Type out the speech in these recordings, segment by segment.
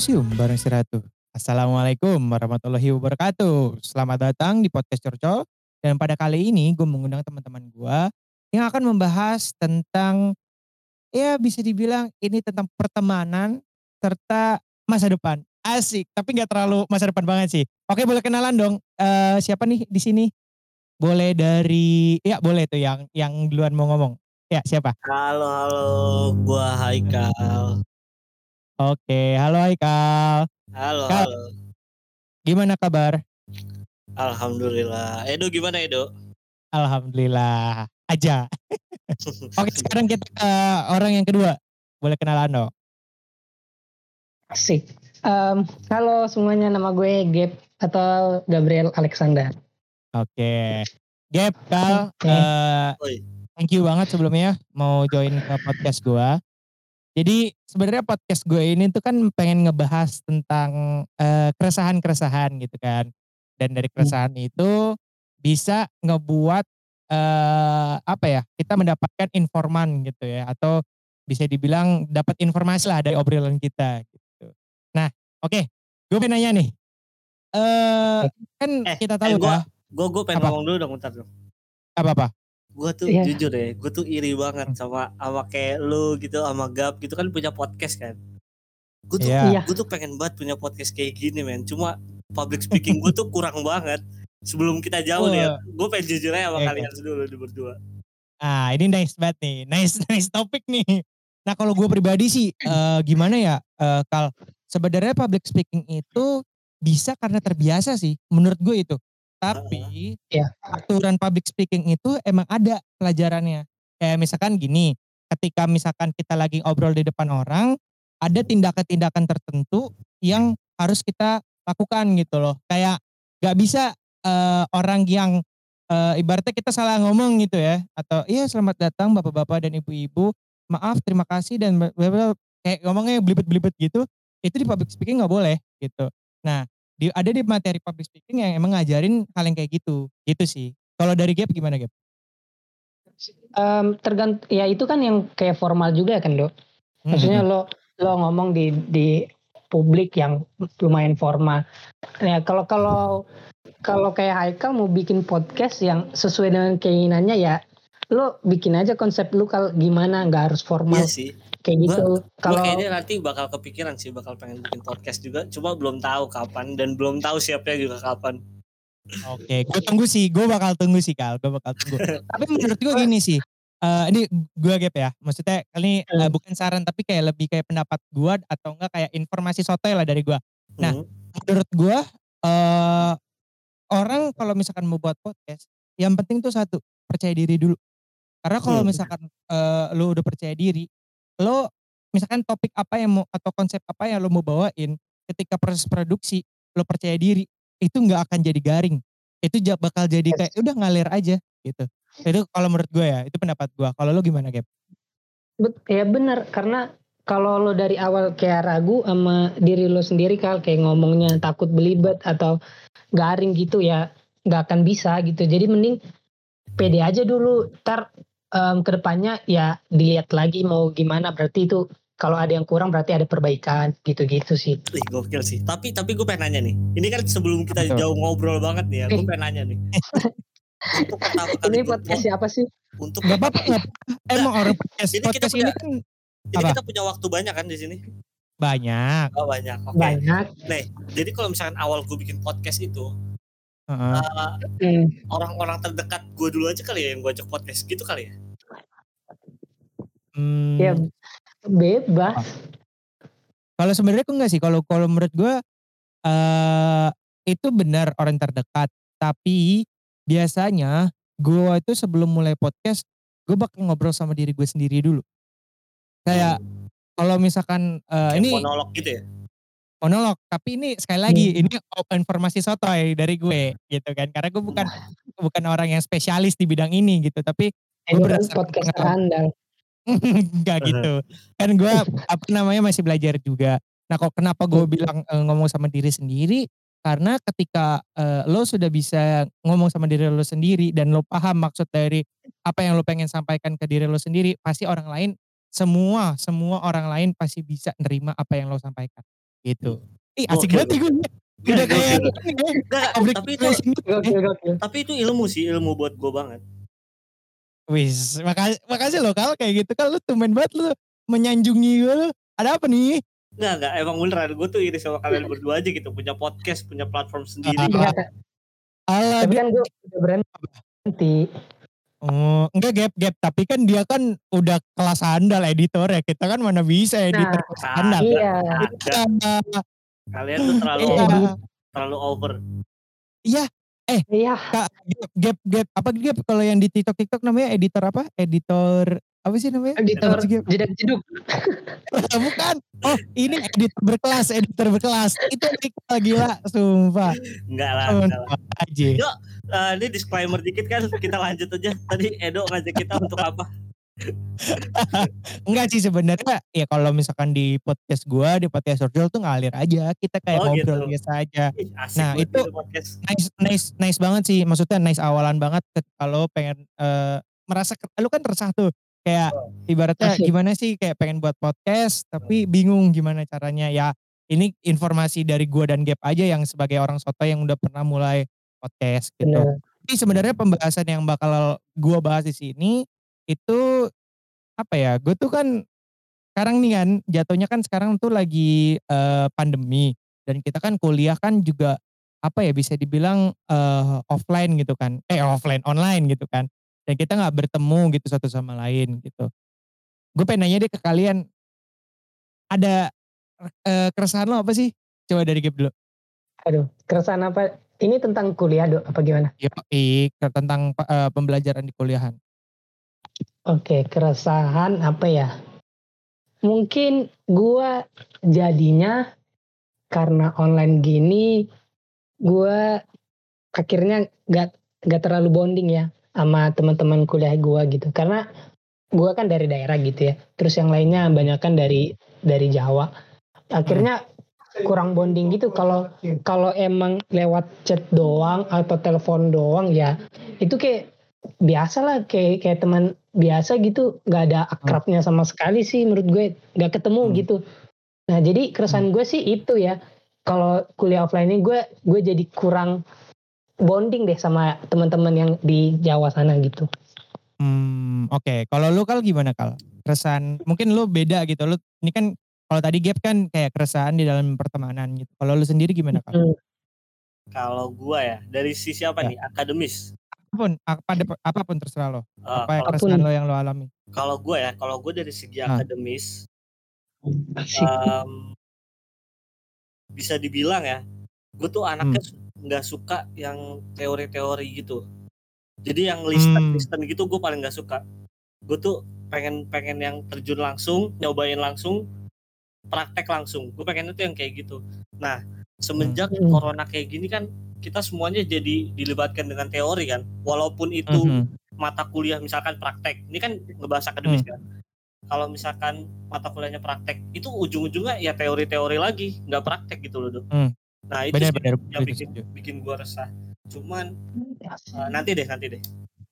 Museum bareng si Ratu. Assalamualaikum warahmatullahi wabarakatuh. Selamat datang di podcast Curcol. Dan pada kali ini gue mengundang teman-teman gue yang akan membahas tentang ya bisa dibilang ini tentang pertemanan serta masa depan. Asik, tapi nggak terlalu masa depan banget sih. Oke, boleh kenalan dong. Eh, siapa nih di sini? Boleh dari ya boleh tuh yang yang duluan mau ngomong. Ya, siapa? Halo, halo, gua Haikal. Oke, halo Haikal. Halo, Kal, halo. gimana kabar? Alhamdulillah. Edo gimana Edo? Alhamdulillah aja. Oke, sekarang kita ke orang yang kedua. Boleh kenalan dong. Asik. Em, halo semuanya, nama gue Gap atau Gabriel Alexander. Oke. Gap, Kal, Oke. eh, Oi. thank you banget sebelumnya mau join ke podcast gua. Jadi sebenarnya podcast gue ini tuh kan pengen ngebahas tentang eh, keresahan-keresahan gitu kan. Dan dari keresahan itu bisa ngebuat eh, apa ya? Kita mendapatkan informan gitu ya atau bisa dibilang dapat informasi lah dari obrolan kita gitu. Nah, oke. Gue pengen nanya nih. Eh kan Eh, kita eh, tahu gua- ya Gua gua pengen Apa? ngomong dulu dong bentar dong. apa-apa. Gua tuh Iya. jujur ya, gua tuh iri banget sama sama kayak lu gitu sama Gap gitu kan punya podcast kan. Gua tuh Iya. Iya. gua tuh pengen banget punya podcast kayak gini men. Cuma public speaking gua tuh kurang banget. Sebelum kita jauh nih ya, gue pengen jujur aja sama Iya, kalian dulu di berdua. Ah, ini nice banget nih. Nice nice topik nih. Nah, kalau gue pribadi sih eh, gimana ya, eh, Kal? Sebenarnya public speaking itu bisa karena terbiasa sih, menurut gue itu. Tapi Iya. aturan public speaking itu emang ada pelajarannya. Kayak misalkan gini, ketika misalkan kita lagi ngobrol di depan orang, ada tindakan-tindakan tertentu yang harus kita lakukan gitu loh. Kayak gak bisa eh, orang yang eh, ibaratnya kita salah ngomong gitu ya atau iya selamat datang bapak-bapak dan ibu-ibu maaf terima kasih dan kayak ngomongnya belibet-belibet gitu itu di public speaking nggak boleh gitu nah di, ada di materi public speaking yang emang ngajarin hal yang kayak gitu gitu sih kalau dari Gap gimana Gap? Em, tergant ya itu kan yang kayak formal juga kan dok. Hmm, Maksudnya lo lo ngomong di di publik yang lumayan formal. Ya kalau kalau kalau kayak Haikal mau bikin podcast yang sesuai dengan keinginannya ya lo bikin aja konsep lu kalau gimana nggak harus formal Iya sih. Kayak Gua- gitu. Gue Kalau kayaknya nanti bakal kepikiran sih bakal pengen bikin podcast juga. Cuma belum tahu kapan dan belum tahu siapnya juga kapan. Oke, gue tunggu sih, gue bakal tunggu sih Kal, gue bakal tunggu. tapi menurut gue gini sih, eh, ini gue Gap ya, maksudnya ini eh, Hmm. bukan saran tapi kayak lebih kayak pendapat gue atau enggak kayak informasi sotoy lah dari gue. Nah, Hmm. menurut gue eh orang kalau misalkan mau buat podcast yang penting tuh satu percaya diri dulu karena kalau Hmm. misalkan eh, lo udah percaya diri lo misalkan topik apa yang mau atau konsep apa yang lo mau bawain ketika proses produksi lo percaya diri itu nggak akan jadi garing. Itu bakal jadi kayak udah ngalir aja gitu. Itu kalau menurut gue ya itu pendapat gue kalau lo gimana Gap? Bet- ya benar karena kalau lo dari awal kayak ragu sama diri lo sendiri kal kayak ngomongnya takut belibet atau garing gitu ya nggak akan bisa gitu. Jadi mending pede aja dulu ntar em, ke depannya ya dilihat lagi mau gimana berarti itu kalau ada yang kurang berarti ada perbaikan gitu-gitu sih Wih gokil sih. Tapi tapi gue pengen nanya nih. Ini kan sebelum kita Apa tuh? jauh ngobrol banget nih ya. Gue pengen nanya nih. untuk pertama kali ini podcast siapa sih untuk Gak apa-apa, nggak apa-apa. emang orang podcast Ini kita punya- ini kan Jadi apa? kita punya waktu banyak kan di sini? banyak. Oh banyak. Oke. banyak Nih, jadi kalau misalkan awal gue bikin podcast itu, Heeh. eh, Hmm, orang-orang terdekat gue dulu aja kali ya yang gue ajak podcast gitu kali ya. Hmm, ya bebas Kalau sebenarnya aku enggak sih. Kalau kalau menurut gue eh itu benar orang terdekat. Tapi biasanya gue itu sebelum mulai podcast, gue bakal ngobrol sama diri gue sendiri dulu. Kayak kalau misalkan eh, Kayak ini monolog gitu ya. Monolog, tapi ini sekali lagi ini o- informasi sotoy dari gue gitu kan. Karena gue bukan bukan orang yang spesialis di bidang ini gitu. Tapi ini kan berdasarkan podcast Enggak gitu. Kan gue apa namanya masih belajar juga. Nah kok kenapa gue bilang eh, ngomong sama diri sendiri? Karena ketika eh, lo sudah bisa ngomong sama diri lo sendiri dan lo paham maksud dari apa yang lo pengen sampaikan ke diri lo sendiri, pasti orang lain semua semua orang lain pasti bisa nerima apa yang lo sampaikan. Gitu. Ih asik Oke, banget nih gue. Udah kayak tapi itu tapi ilmu sih ilmu buat gue banget. Wis, makasih makasih loh Kal kayak gitu Kal lu tumben banget lu menyanjungi gue lu. Ada apa nih? Nggak nggak emang beneran gue tuh iri sama kalian berdua aja gitu punya podcast punya platform sendiri. Ah, Iya, Alah, tapi kan gue udah berhenti. Oh, enggak gap gap, tapi kan dia kan udah kelas handal editor ya. Kita kan mana bisa editor Nah, kelas handal. Iya. Iya. Kalian tuh terlalu Iya. over, terlalu over. Iya. Kak, gap, gap, gap, apa gap kalau yang di TikTok TikTok namanya editor apa? Editor apa sih namanya? Editor jedak jeduk. Bukan. Oh, ini editor berkelas, editor berkelas. Itu Iqbal gila, sumpah. Enggak lah. Enggak lah. Aja. Yuk, eh, ini disclaimer dikit kan kita lanjut aja. Tadi Edo ngajak kita untuk apa? Enggak sih sebenarnya ya kalau misalkan di podcast gua, di podcast Surjol tuh ngalir aja. Kita kayak Oh, ngobrol gitu. biasa aja. Ih, Nah, itu- gitu nice nice nice banget sih maksudnya nice awalan banget kalau pengen eh, merasa lu kan resah tuh kayak ibaratnya Asik. gimana sih kayak pengen buat podcast tapi bingung gimana caranya ya ini informasi dari gua dan Gap aja yang sebagai orang soto yang udah pernah mulai podcast gitu. Bener. Tapi sebenarnya pembahasan yang bakal gua bahas di sini itu apa ya? Gue tuh kan sekarang nih kan jatuhnya kan sekarang tuh lagi eh, pandemi dan kita kan kuliah kan juga apa ya bisa dibilang eh, offline gitu kan. Eh offline online gitu kan. Dan kita nggak bertemu gitu satu sama lain gitu. Gue pengen nanya deh ke kalian ada eh, keresahan lo apa sih? Coba dari Gap dulu. Aduh, keresahan apa? Ini tentang kuliah dok, apa gimana? Yoi, ke- tentang eh, pembelajaran di kuliahan. Oke, keresahan apa ya? Mungkin gua jadinya karena online gini, gua akhirnya gak, gak terlalu bonding ya sama teman-teman kuliah gua gitu. Karena gua kan dari daerah gitu ya. Terus yang lainnya banyak kan dari dari Jawa. Akhirnya kurang bonding gitu kalau kalau emang lewat chat doang atau telepon doang ya itu kayak biasa lah kayak kayak teman biasa gitu nggak ada akrabnya sama sekali sih menurut gue nggak ketemu Hmm. gitu nah jadi keresahan gue sih itu ya kalau kuliah offline ini gue gue jadi kurang bonding deh sama teman-teman yang di Jawa sana gitu Hmm, oke. Kalau lu kal gimana kal? Keresahan, mungkin lu beda gitu. Lu ini kan kalau tadi gap kan kayak keresahan di dalam pertemanan gitu. Kalau lu sendiri gimana kal? Hmm. Kalau gua ya dari sisi apa Ya. nih? Akademis. Apa pun, apa, apa pun terserah lo. Eh, Apa keresahan lo yang lo alami? kalau gua ya, kalau gua dari segi Ah. akademis Asik. em, bisa dibilang ya, gue tuh anaknya nggak suka yang teori-teori gitu. Jadi yang listen Hmm. listen gitu gue paling nggak suka. Gue tuh pengen pengen yang terjun langsung, nyobain langsung, praktek langsung. Gue pengen itu yang kayak gitu. Nah semenjak Hmm. corona kayak gini kan kita semuanya jadi dilibatkan dengan teori kan. Walaupun itu Mhm. mata kuliah misalkan praktek, ini kan ngebahas akademis Hmm. kan. Kalau misalkan mata kuliahnya praktek, itu ujung-ujungnya ya teori-teori lagi, nggak praktek gitu loh dok. Hmm. Nah itu Benar sih benar. yang bikin bikin gua resah. Cuman eh, nanti deh nanti deh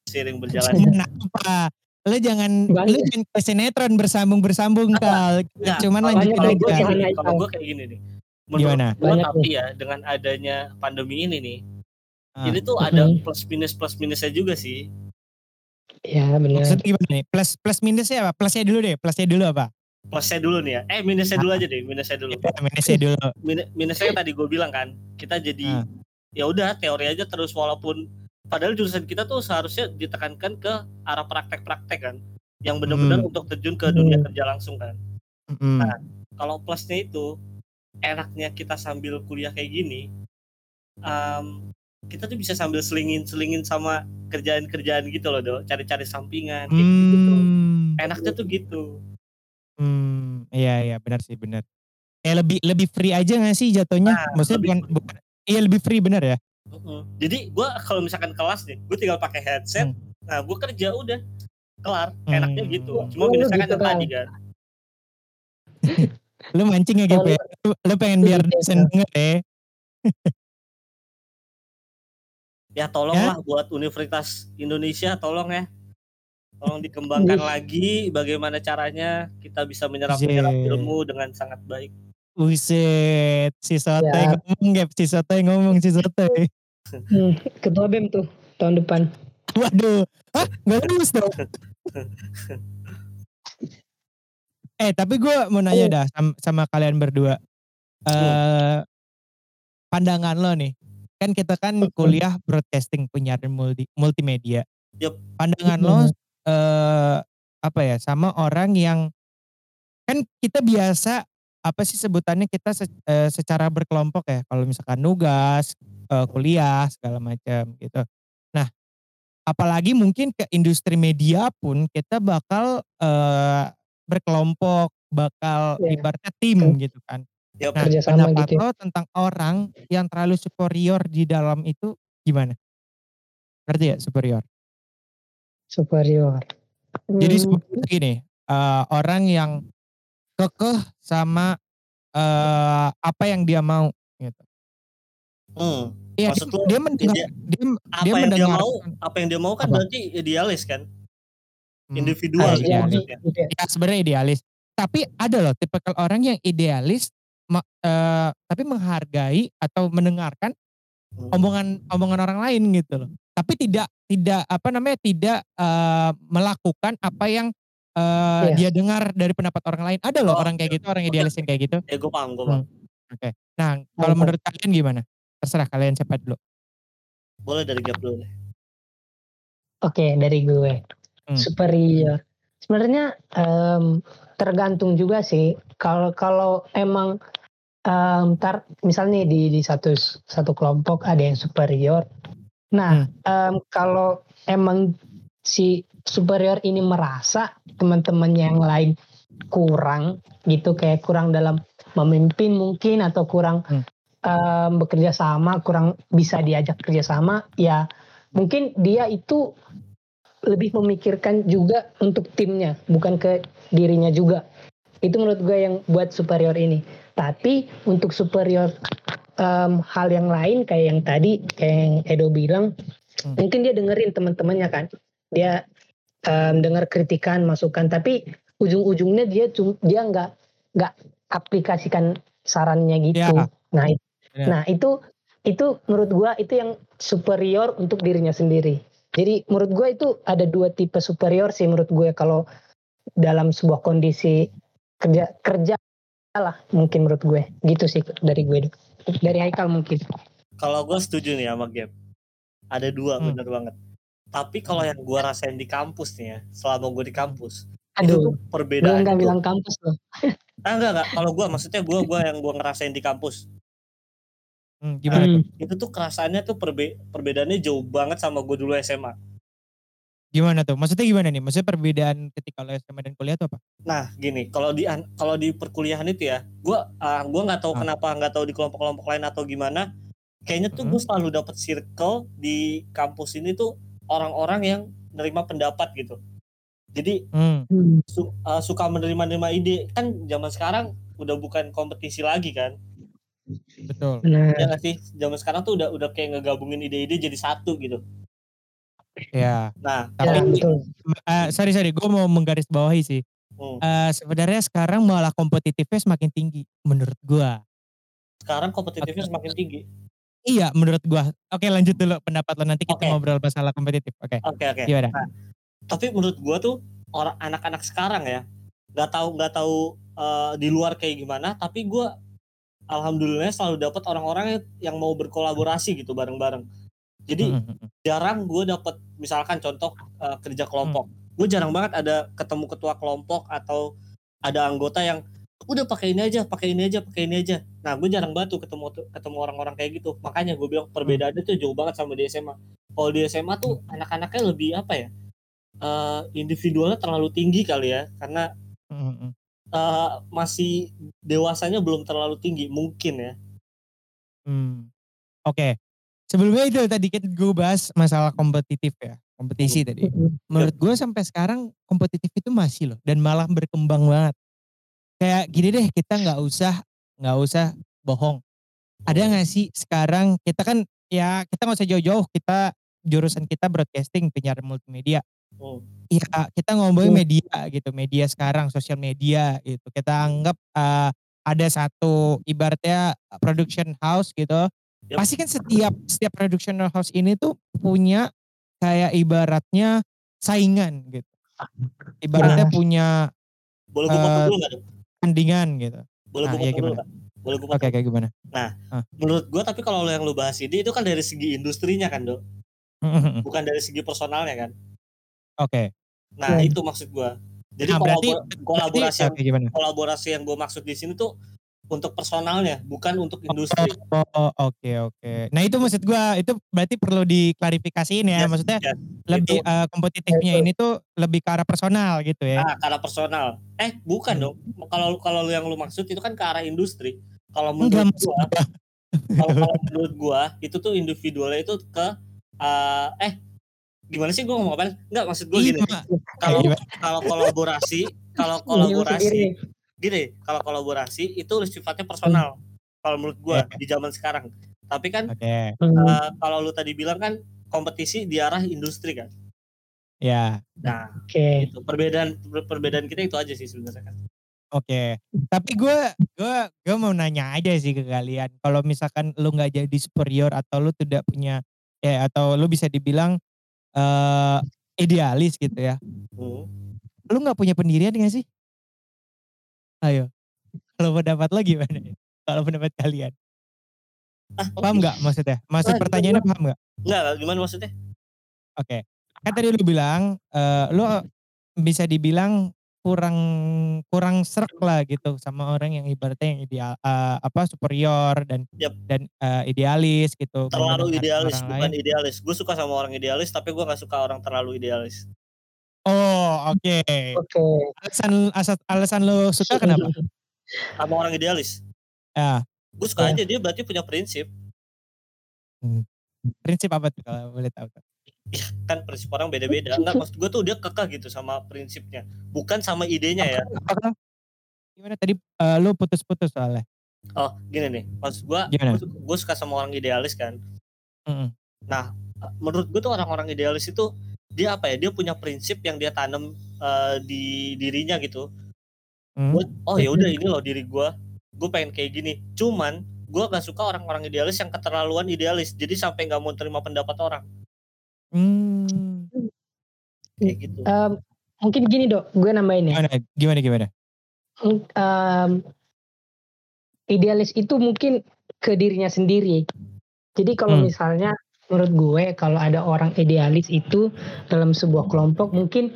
seiring berjalan. Cuman apa? Lu jangan, Banyak. lu jangan ke sinetron bersambung bersambung kal. Enggak, Cuman kalau lanjutin banyak gua aja. yang kayak gini, kalau gue kayak nih. Menurut Gimana? gua Banyak tapi ya dengan adanya pandemi ini nih, Ah. ini tuh ada plus minus plus minusnya juga sih. ya benar Maksudnya gimana nih? Plus plus minusnya apa? Plusnya dulu deh. Plusnya dulu apa? Plusnya dulu nih ya. Eh minusnya dulu aja deh, minusnya dulu. Ya, minusnya dulu. Min- minusnya tadi gue bilang kan, kita jadi Ah. ya udah teori aja terus walaupun padahal jurusan kita tuh seharusnya ditekankan ke arah praktek-praktek kan, yang benar-benar Hmm. untuk terjun ke dunia Hmm. kerja langsung kan. Mm-mm. Nah. Kalau plusnya itu enaknya kita sambil kuliah kayak gini, em, kita tuh bisa sambil selingin-selingin sama kerjaan-kerjaan gitu loh, do, cari-cari sampingan kayak gitu. Hmm. Enaknya tuh gitu. Hmm, iya iya benar sih benar. Kayak lebih lebih free aja gak sih jatuhnya? Nah, Maksudnya lebih bukan, free. bukan iya lebih free benar ya? Mm-mm. Jadi gue kalau misalkan kelas nih, gue tinggal pakai headset, nah gue kerja udah kelar, enaknya Hmm. gitu. Cuma Oh, minusnya kan gitu yang kan. tadi kan. Lu mancing ya Oh, ya? Lu, lu pengen biar ya, dosen denger ya? Ya tolonglah buat Universitas Indonesia, tolong ya. Tolong dikembangkan lagi bagaimana caranya kita bisa menyerap menyerap ilmu dengan sangat baik. Buset, si Sotoy Ya. ngomong Gap, si Sotoy ngomong si Sotoy. Hmm, ketua BEM tuh tahun depan. Waduh, hah gak lulus dong? eh tapi gue mau nanya Oh. dah sama, sama kalian berdua. eh pandangan lo nih, kan kita kan kuliah broadcasting penyiaran multi, multimedia. Yup. Pandangan lo eh apa ya sama orang yang kan kita biasa apa sih sebutannya kita se- eh, secara berkelompok ya kalau misalkan nugas eh, kuliah segala macam gitu nah apalagi mungkin ke industri media pun kita bakal eh, berkelompok bakal Iya. ibaratnya tim Hmm. gitu kan Yup. nah Kerjasama pendapat gitu ya. lo tentang orang yang terlalu superior di dalam itu gimana ngerti ya superior superior. Jadi Hmm, sebetulnya gini, eh, orang yang kekeh sama eh, apa yang dia mau gitu. Hmm. Iya, Maksud dia, dia mendengar, ide- dia, apa dia yang dia mau apa yang dia mau kan Apa? berarti idealis kan Hmm, individual ah, gitu idealis. gitu ya. Ya sebenarnya idealis. Tapi ada loh tipikal orang yang idealis, ma- eh, tapi menghargai atau mendengarkan. Omongan omongan orang lain gitu loh. Tapi tidak tidak apa namanya tidak eh, melakukan apa yang eh, Iya. dia dengar dari pendapat orang lain. Ada loh Oh, orang kayak gitu, orang oke. idealis yang kayak gitu. ya gue paham gue Hmm. paham Oke. Nah, kalau Mantap. menurut kalian gimana? Terserah kalian siapa dulu. boleh dari gap dulu deh Oke dari gue Hmm. superior. Sebenarnya em, tergantung juga sih. Kalau kalau emang em, ntar misalnya di di satu satu kelompok ada yang superior. Nah em, kalau emang si superior ini merasa teman-teman yang lain kurang gitu kayak kurang dalam memimpin mungkin atau kurang Hmm. em, bekerja sama, kurang bisa diajak kerja sama, ya mungkin dia itu lebih memikirkan juga untuk timnya, bukan ke dirinya juga. Itu menurut gue yang buat superior ini. Tapi untuk superior em, hal yang lain kayak yang tadi, kayak yang Edo bilang, Hmm. mungkin dia dengerin teman-temannya kan, dia em, dengar kritikan, masukan, tapi ujung-ujungnya dia dia nggak nggak aplikasikan sarannya gitu. Ya. Nah, it- Ya. nah itu itu menurut gua itu yang superior untuk dirinya sendiri. Jadi menurut gue itu ada dua tipe superior sih menurut gue kalau dalam sebuah kondisi kerja kerja lah mungkin menurut gue. Gitu sih dari gue. Dari Haikal mungkin. Kalau gue setuju nih sama gap. Ada dua Hmm. bener banget. Tapi kalau yang gue rasain di kampus nih ya selama gue di kampus itu aduh. gue perbedaan nggak itu bilang kampus loh. Ah, enggak enggak kalau gue maksudnya gue gua yang gue ngerasain di kampus. Hmm, gimana tuh? Hmm, itu tuh kerasaannya tuh perbe perbedaannya jauh banget sama gue dulu SMA Gimana tuh? Maksudnya gimana nih? Maksudnya perbedaan ketika lo SMA dan kuliah tuh apa? Nah, gini, kalau di kalau di perkuliahan itu ya, gua ah, gua nggak tahu Ah. kenapa nggak tahu di kelompok-kelompok lain atau gimana. Kayaknya tuh Mhm. gue selalu dapet circle di kampus ini tuh orang-orang yang nerima pendapat gitu. Jadi Hmm, hmm, su- ah, suka menerima-nerima ide. Kan zaman sekarang udah bukan kompetisi lagi kan. betul. Ya nggak sih? Zaman sekarang tuh udah udah kayak ngegabungin ide-ide jadi satu gitu. Ya. Nah, Tapi ya betul eh, sorry sorry, gue mau menggaris bawahi sih. hmm, Eh, sebenarnya sekarang malah kompetitifnya semakin tinggi menurut gua. sekarang kompetitifnya semakin tinggi. Iya, menurut gua. Oke, lanjut dulu pendapat lo nanti kita Oke. ngobrol masalah kompetitif. Oke. Oke oke. Gimana? Nah, tapi menurut gua tuh orang anak-anak sekarang ya nggak tahu nggak tahu eh, di luar kayak gimana tapi gua alhamdulillah selalu dapat orang-orang yang mau berkolaborasi gitu bareng-bareng jadi jarang gue dapat misalkan contoh eh, kerja kelompok. Gue jarang banget ada ketemu ketua kelompok atau ada anggota yang udah pakai ini aja pakai ini aja pakai ini aja. Nah gue jarang banget tuh ketemu ketemu orang-orang kayak gitu. Makanya gue bilang perbedaannya tuh jauh banget sama di SMA kalau di SMA tuh anak-anaknya lebih apa ya eh, individualnya terlalu tinggi kali ya karena eh, masih dewasanya belum terlalu tinggi mungkin ya. Hmm. Oke. Sebelumnya itu tadi kita gue bahas masalah kompetitif ya, kompetisi tadi. Menurut gue sampai sekarang kompetitif itu masih loh dan malah berkembang banget. Kayak gini deh kita nggak usah nggak usah bohong. Ada nggak sih sekarang kita kan ya kita nggak usah jauh-jauh kita jurusan kita broadcasting penyiaran multimedia. Hmm. Iya kita ngomongin Hmm. media gitu media sekarang sosial media gitu kita anggap eh, ada satu ibaratnya production house gitu. Yep. Pasti kan setiap setiap production house ini tuh punya kayak ibaratnya saingan gitu. Ibaratnya Nah. punya Boleh gue potong Eh, dulu dong? tandingan gitu. Boleh nah, gue potong dulu gimana? nggak? Boleh gue Oke potong. kayak gimana? Menurut gue tapi kalau lo yang lu bahas ini itu kan dari segi industrinya kan dok, bukan dari segi personalnya kan. Oke. Nah Hmm. itu maksud gue. Jadi Nah, berarti kolabor- kolaborasi yang oke gimana? kolaborasi yang gue maksud di sini tuh untuk personalnya, bukan untuk industri. Oh, oke oke. Nah, itu maksud gua itu berarti perlu diklarifikasiin ya. Yes, Maksudnya yes. lebih Itu. eh, kompetitifnya ini tuh lebih ke arah personal gitu ya. Nah, karena personal. Eh, bukan Hmm. dong. Kalau kalau lu yang lu maksud itu kan ke arah industri. Kalau menurut gua, gua. kalau menurut gua itu tuh individualnya itu ke eh, eh gimana sih gua ngomong apa? Enggak, maksud gua gini. Iya, Kalau gimana? kalau kolaborasi, kalau sendiri. kolaborasi gini, kalau kolaborasi itu sifatnya personal. Kalau menurut gua Iya. di zaman sekarang. Tapi kan Oke. Hmm. eh, kalau lu tadi bilang kan kompetisi di arah industri kan. Ya, Nah, Oke. itu perbedaan per- perbedaan kita itu aja sih sebenarnya kan. oke. Tapi gua gua gua mau nanya aja sih ke kalian. Kalau misalkan lu nggak jadi superior atau lu tidak punya ya atau lu bisa dibilang eh idealis gitu ya. Hmm. Lu nggak punya pendirian gak sih? Ayo. Kalau pendapat lo gimana? Kalau pendapat kalian. Ah, Paham nggak maksudnya? Maksud Ah, pertanyaannya paham nggak? Enggak, gimana maksudnya? Oke. Kan tadi lu bilang eh lu bisa dibilang kurang kurang serak lah gitu sama orang yang ibaratnya yang ideal eh, apa superior dan Yap. dan eh, idealis gitu. terlalu idealis bukan lain. idealis gue suka sama orang idealis tapi gue nggak suka orang terlalu idealis Oh, oke. Oke. Alasan asal- alasan lu suka kenapa? sama orang idealis Ya, gue suka Ya. aja dia berarti punya prinsip prinsip apa tuh kalau boleh tahu? tuh? kan prinsip orang beda-beda enggak maksud gue tuh dia kekeh gitu sama prinsipnya bukan sama idenya ya Apakah- Gimana tadi eh, lu putus-putus soalnya? oh gini nih maksud gue Gimana? gue suka sama orang idealis kan Mm-mm. menurut gue tuh orang-orang idealis itu dia apa ya dia punya prinsip yang dia tanam eh, di dirinya gitu Hmm. Gua, oh ya udah ini loh diri gue gue pengen kayak gini cuman gue gak suka orang-orang idealis yang keterlaluan idealis jadi sampai nggak mau terima pendapat orang Hmm. kayak gitu Em, mungkin gini dok, gue nambahin ya. Gimana? Gimana gimana? Em, idealis itu mungkin ke dirinya sendiri. Jadi kalau Hmm. misalnya menurut gue kalau ada orang idealis itu dalam sebuah kelompok mungkin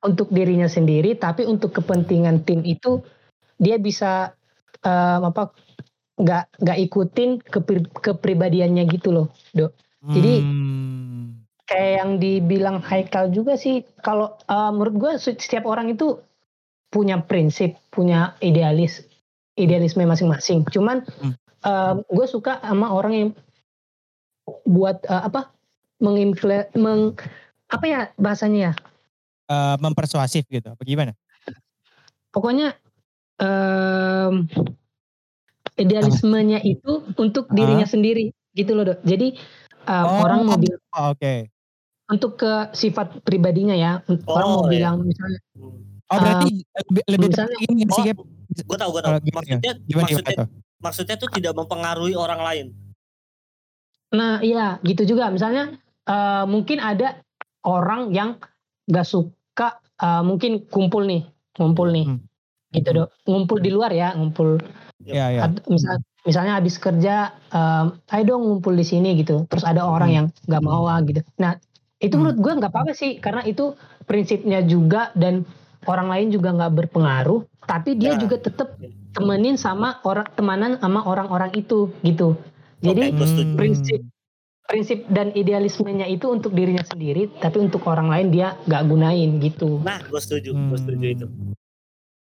untuk dirinya sendiri, tapi untuk kepentingan tim itu dia bisa em, apa nggak nggak ikutin kepri- kepribadiannya gitu loh, dok. Jadi- Hmm. Kayak yang dibilang Haikal juga sih, kalau eh, menurut gue se- setiap orang itu punya prinsip, punya idealis, idealisme masing-masing. Cuman Hmm. eh, gue suka sama orang yang buat eh, apa menginflu, meng, apa ya bahasanya ya? Eh, mempersuasif gitu. Apa gimana? Pokoknya em, idealismenya itu untuk dirinya sendiri, gitu loh dok. Jadi em, Oh. orang mau bilang Oh, Oke. untuk ke sifat pribadinya ya, orang mau Oh, iya. bilang misalnya. Oh berarti lebih, lebih misalnya- ini sih Oh, gue tau gue tau Kalau gimana, maksudnya Gimana maksudnya gimana maksudnya tuh tidak mempengaruhi orang lain Nah, iya gitu juga. Misalnya eh, mungkin ada orang yang gak suka eh, mungkin kumpul nih, ngumpul nih, Hmm. gitu dok. Ngumpul di luar ya, ngumpul. Iya iya. Ad- misal, misalnya habis kerja, eh, ayo dong ngumpul di sini gitu. Terus ada orang Hmm. yang gak mau ah, gitu. Nah, itu Hmm. menurut gue nggak apa-apa sih, karena itu prinsipnya juga dan orang lain juga nggak berpengaruh. Tapi dia Ya. juga tetap temenin sama orang temanan sama orang-orang itu gitu. Jadi prinsip prinsip dan idealismenya itu untuk dirinya sendiri tapi untuk orang lain dia nggak gunain gitu nah gue setuju gue setuju itu Hmm.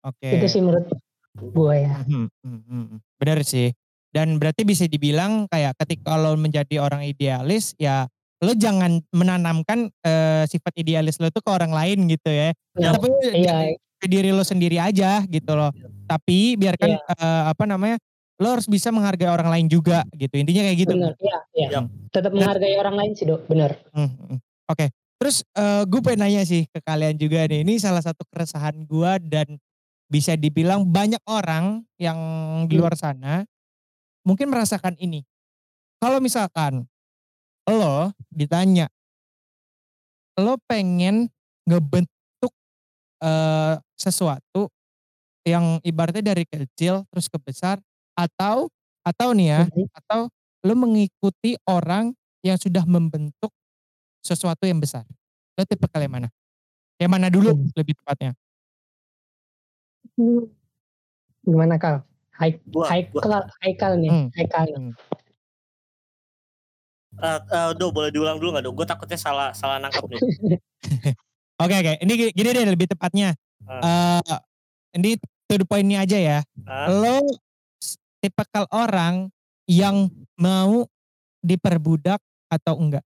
Oke. itu sih menurut gue ya Hmm, hmm, hmm, hmm. Benar sih. Dan berarti bisa dibilang kayak ketika lo menjadi orang idealis ya lo jangan menanamkan eh, sifat idealis lo tuh ke orang lain gitu ya. Nah, Tapi iya ke diri lo sendiri aja gitu loh. Tapi biarkan Iya. eh, apa namanya lo harus bisa menghargai orang lain juga gitu. Intinya kayak gitu. benar iya iya Yap. tetap menghargai orang lain sih dok benar Hmm, hmm. Oke. Terus gue pengen nanya sih ke kalian juga nih. Ini salah satu keresahan gue dan bisa dibilang banyak orang yang di Hmm. luar sana mungkin merasakan ini. Kalau misalkan lo ditanya, lo pengen ngebentuk eh, sesuatu yang ibaratnya dari kecil terus ke besar atau atau nih ya Mhm. atau lo mengikuti orang yang sudah membentuk sesuatu yang besar. Lo tipe kalian mana? Yang mana dulu Hmm. lebih tepatnya? Hmm. Gimana Kal? Hai, Haikal, Haikal nih, Hmm. Haikal. Eh, eh, do boleh diulang dulu nggak do? Gue takutnya salah salah nangkep nih. Oke oke, ini gi- gini deh lebih tepatnya. Ah. Eh ini to the point-nya aja ya. Ah, Lo tipikal orang yang mau diperbudak atau enggak?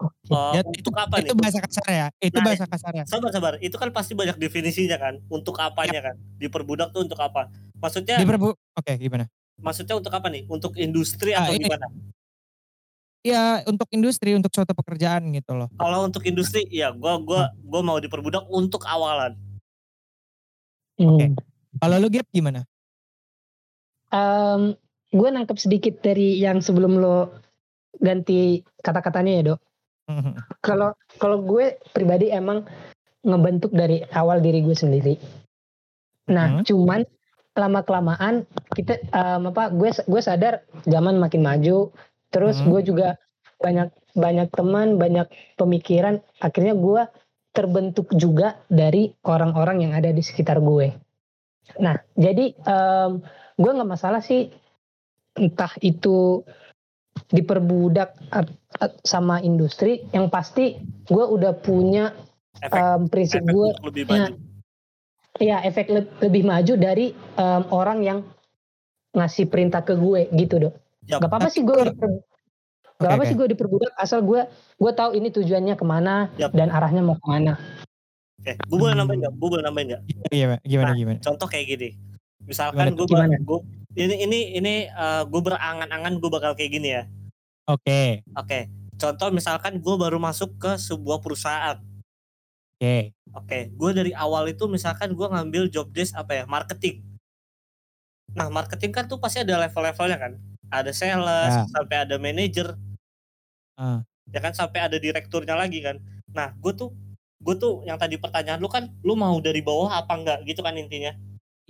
oh, Ya, untuk apa itu nih? bahasa kasar ya. Itu Nah, bahasa kasar ya. Sabar sabar, itu kan pasti banyak definisinya kan. Untuk apanya kan? Diperbudak tuh untuk apa? Maksudnya Diperbu Oke, gimana? maksudnya untuk apa nih? Untuk industri Ah, atau ini. gimana? Ya untuk industri, untuk suatu pekerjaan gitu loh. Kalau untuk industri, ya gua gua gua mau diperbudak untuk awalan. Oke. Hmm. Kalau lu Gap gimana? Em, gue nangkep sedikit dari yang sebelum lo ganti kata-katanya ya dok. Kalau kalau gue pribadi emang ngebentuk dari awal diri gue sendiri. Nah Hmm. cuman lama kelamaan kita em, apa gue gue sadar zaman makin maju. Terus Hmm. gue juga banyak banyak teman banyak pemikiran. Akhirnya gue terbentuk juga dari orang-orang yang ada di sekitar gue. Nah jadi em, gue nggak masalah sih entah itu diperbudak sama industri yang pasti gue udah punya Efek em, prinsip gue lebih ya, maju. ya efek le- lebih maju dari em, orang yang ngasih perintah ke gue gitu dok Yap. gak apa-apa sih gue gak Oke, apa oke. sih gue diperbudak asal gue gue tahu ini tujuannya ke mana Yap. dan arahnya mau ke mana Oke, gue boleh nambahin nggak? Gue boleh nambahin nggak? Gimana gimana Nah. gimana? Contoh kayak gini. Misalkan gue gue ini ini ini gue berangan-angan gue bakal kayak gini ya. Oke, Oke. Contoh misalkan gue baru masuk ke sebuah perusahaan. oke. Oke, gue dari awal itu misalkan gue ngambil job desk apa ya, marketing. Nah, marketing kan tuh pasti ada level-levelnya kan. Ada sales, Ya. sampai ada manager, Ah. ya kan sampai ada direkturnya lagi kan. Nah, gue tuh gue tuh yang tadi pertanyaan lu kan, lu mau dari bawah apa enggak gitu kan intinya.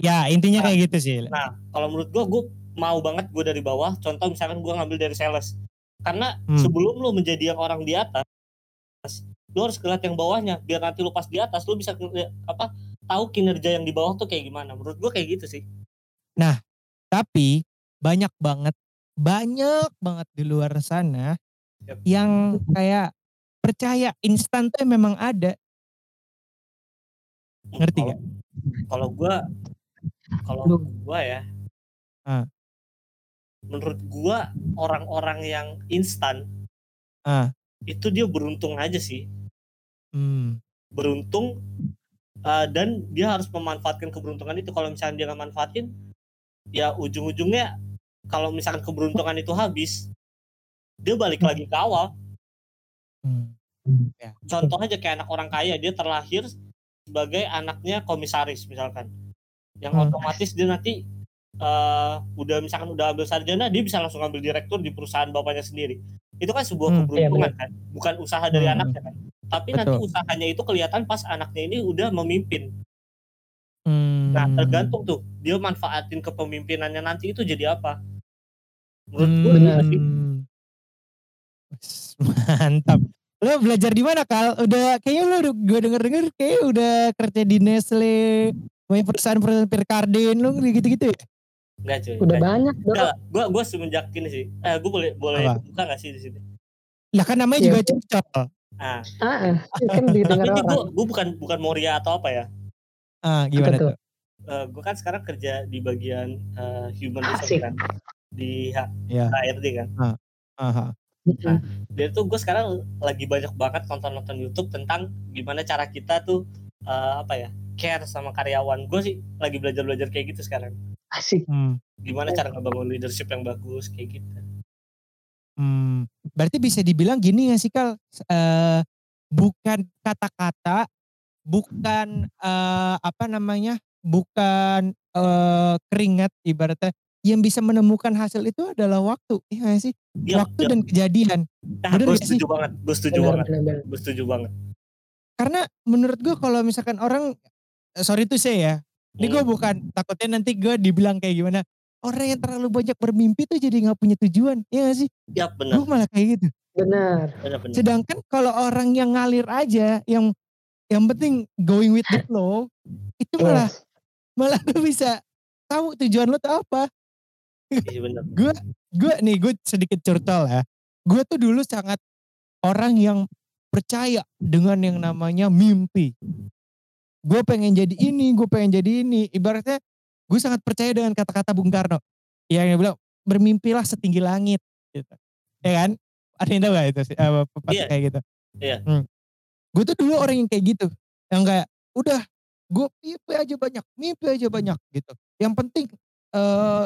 Ya intinya Nah. kayak gitu sih. Nah, kalau menurut gue, gue mau banget gue dari bawah. Contoh misalkan gue ngambil dari sales. Karena Hmm. sebelum lu menjadi yang orang di atas, lu harus ngeliat yang bawahnya. Biar nanti lu pas di atas, lu bisa apa tahu kinerja yang di bawah tuh kayak gimana. Menurut gue kayak gitu sih. Tapi banyak banget, banyak banget di luar sana Yap. yang kayak percaya instan tuh memang ada. Ngerti Kalau- Kalau gue, kalau gue ya, Ah. menurut gue orang-orang yang instan Ah. itu dia beruntung aja sih. Hmm. beruntung uh, dan dia harus memanfaatkan keberuntungan itu kalau misalnya dia nggak manfaatin ya ujung-ujungnya kalau misalkan keberuntungan itu habis dia balik lagi ke awal Hmm. contoh aja kayak anak orang kaya dia terlahir sebagai anaknya komisaris misalkan yang Hmm. otomatis dia nanti uh, udah misalkan udah ambil sarjana dia bisa langsung ambil direktur di perusahaan bapaknya sendiri itu kan sebuah Hmm, keberuntungan kan bukan usaha dari Hmm. anaknya kan tapi nanti Betul. usahanya itu kelihatan pas anaknya ini udah memimpin Hmm. Nah tergantung tuh dia manfaatin kepemimpinannya nanti itu jadi apa? Menurut Hmm. gue gitu sih. Mantap. Lo belajar di mana Kal? Udah kayaknya lo udah gue denger denger kayak udah kerja di Nestle, punya perusahaan-perusahaan Pirkardin lo gitu-gitu ya? Enggak cuy. udah enggak. banyak dok Enggak, gue gue semenjak ini sih. Eh gue boleh boleh Apa? buka gak sih di sini? Lah kan namanya Iya, juga betul. cocok. Ah, ah, ah, kan tapi didengar ini gue gue bukan bukan Moria atau apa ya? Ah, gimana Apa tuh? tuh? Eh gue kan sekarang kerja di bagian eh, human Asik. resource kan di H- Ya. HRD kan. Aha. Mm-mm. Dari tuh gue sekarang lagi banyak banget nonton-nonton YouTube tentang gimana cara kita tuh eh, apa ya care sama karyawan. Gue sih lagi belajar-belajar kayak gitu sekarang. asik Hmm. Gimana cara ngebangun leadership yang bagus kayak gitu. Hmm, berarti bisa dibilang gini ya sih Kal, Eh, bukan kata-kata bukan eh, apa namanya bukan eh, keringat ibaratnya yang bisa menemukan hasil itu adalah waktu iya sih Iya, waktu iya. dan kejadian Nah, bener gue gak sih? setuju banget, gue setuju Benar, banget, benar, benar. gue setuju banget. karena menurut gue kalau misalkan orang sorry tuh saya ya ini gue bukan takutnya nanti gue dibilang kayak gimana orang yang terlalu banyak bermimpi tuh jadi nggak punya tujuan iya gak sih Iya benar, gue malah kayak gitu Benar. benar, benar. sedangkan kalau orang yang ngalir aja yang yang penting going with the flow itu malah Yes. malah lu bisa tahu tujuan lo tuh apa Iya benar. gue nih gue sedikit curcol ya gue tuh dulu sangat orang yang percaya dengan yang namanya mimpi gue pengen jadi ini gue pengen jadi ini. Ibaratnya gue sangat percaya dengan kata-kata Bung Karno. Yang dia bilang bermimpilah setinggi langit gitu. Ya kan? Ada yang tahu gak itu sih? Eh, pepatah Iya. kayak gitu? Iya. hmm. gue tuh dulu orang yang kayak gitu. Yang kayak udah gue mimpi aja banyak mimpi aja banyak gitu. Yang penting eh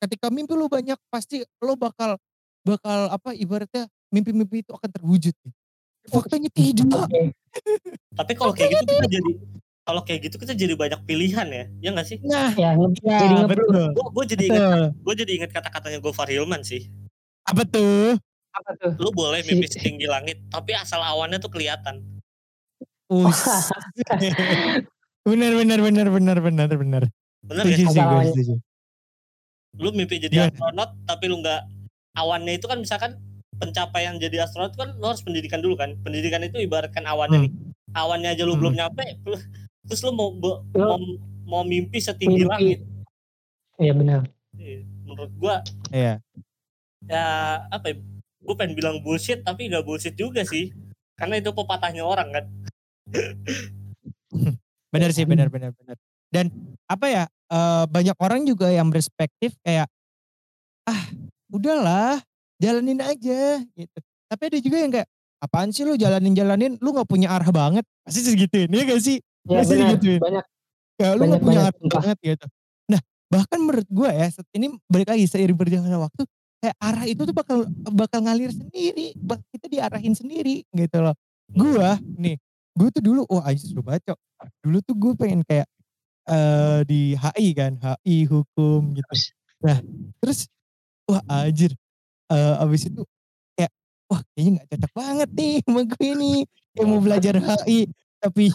ketika mimpi lu banyak pasti lo bakal bakal apa ibaratnya mimpi-mimpi itu akan terwujud faktanya tidak. Tapi kalau kayak gitu kita jadi kalau kayak gitu kita jadi banyak pilihan ya, ya nggak sih? nah Ya, ya jadi betul Gue jadi ingat betul gue jadi ingat kata-katanya Gofar Hilman sih. apa tuh Apa tuh? Lu boleh mimpi setinggi langit, tapi asal awannya tuh kelihatan. Us. benar benar benar benar benar benar Bener setuju gak? sih setuju Lu mimpi jadi astronot, tapi lu nggak awannya itu kan misalkan pencapaian jadi astronot kan lu harus pendidikan dulu kan. Pendidikan itu ibaratkan awannya Hmm. nih. Awannya aja lu Hmm. belum nyampe, terus lu mau be- Lu- mau, mau mimpi setinggi Mimpi. langit. Iya benar. Iya, Menurut gua iya ya apa ya? Gue pengen bilang bullshit tapi nggak bullshit juga sih. Karena itu pepatahnya orang kan. benar sih benar benar benar dan apa ya eh, banyak orang juga yang berspektif kayak ah udahlah jalanin aja gitu tapi ada juga yang kayak apaan sih lu jalanin jalanin lu nggak punya arah banget pasti segituin ya gak sih Ya Pasti benar. digituin. Banyak. Ya lu Banyak gak punya banyak arah sumpah. banget gitu. Nah bahkan menurut gue ya set- ini balik lagi seiring berjalannya waktu kayak arah itu tuh bakal bakal ngalir sendiri. Kita diarahin sendiri gitu loh. Gue nih gue tuh dulu wah aja suruh baca. Dulu tuh gue pengen kayak eh di HI kan HI hukum gitu. Nah terus wah anjir eh abis itu kayak wah kayaknya gak cocok banget nih sama gue ini yang mau belajar HI tapi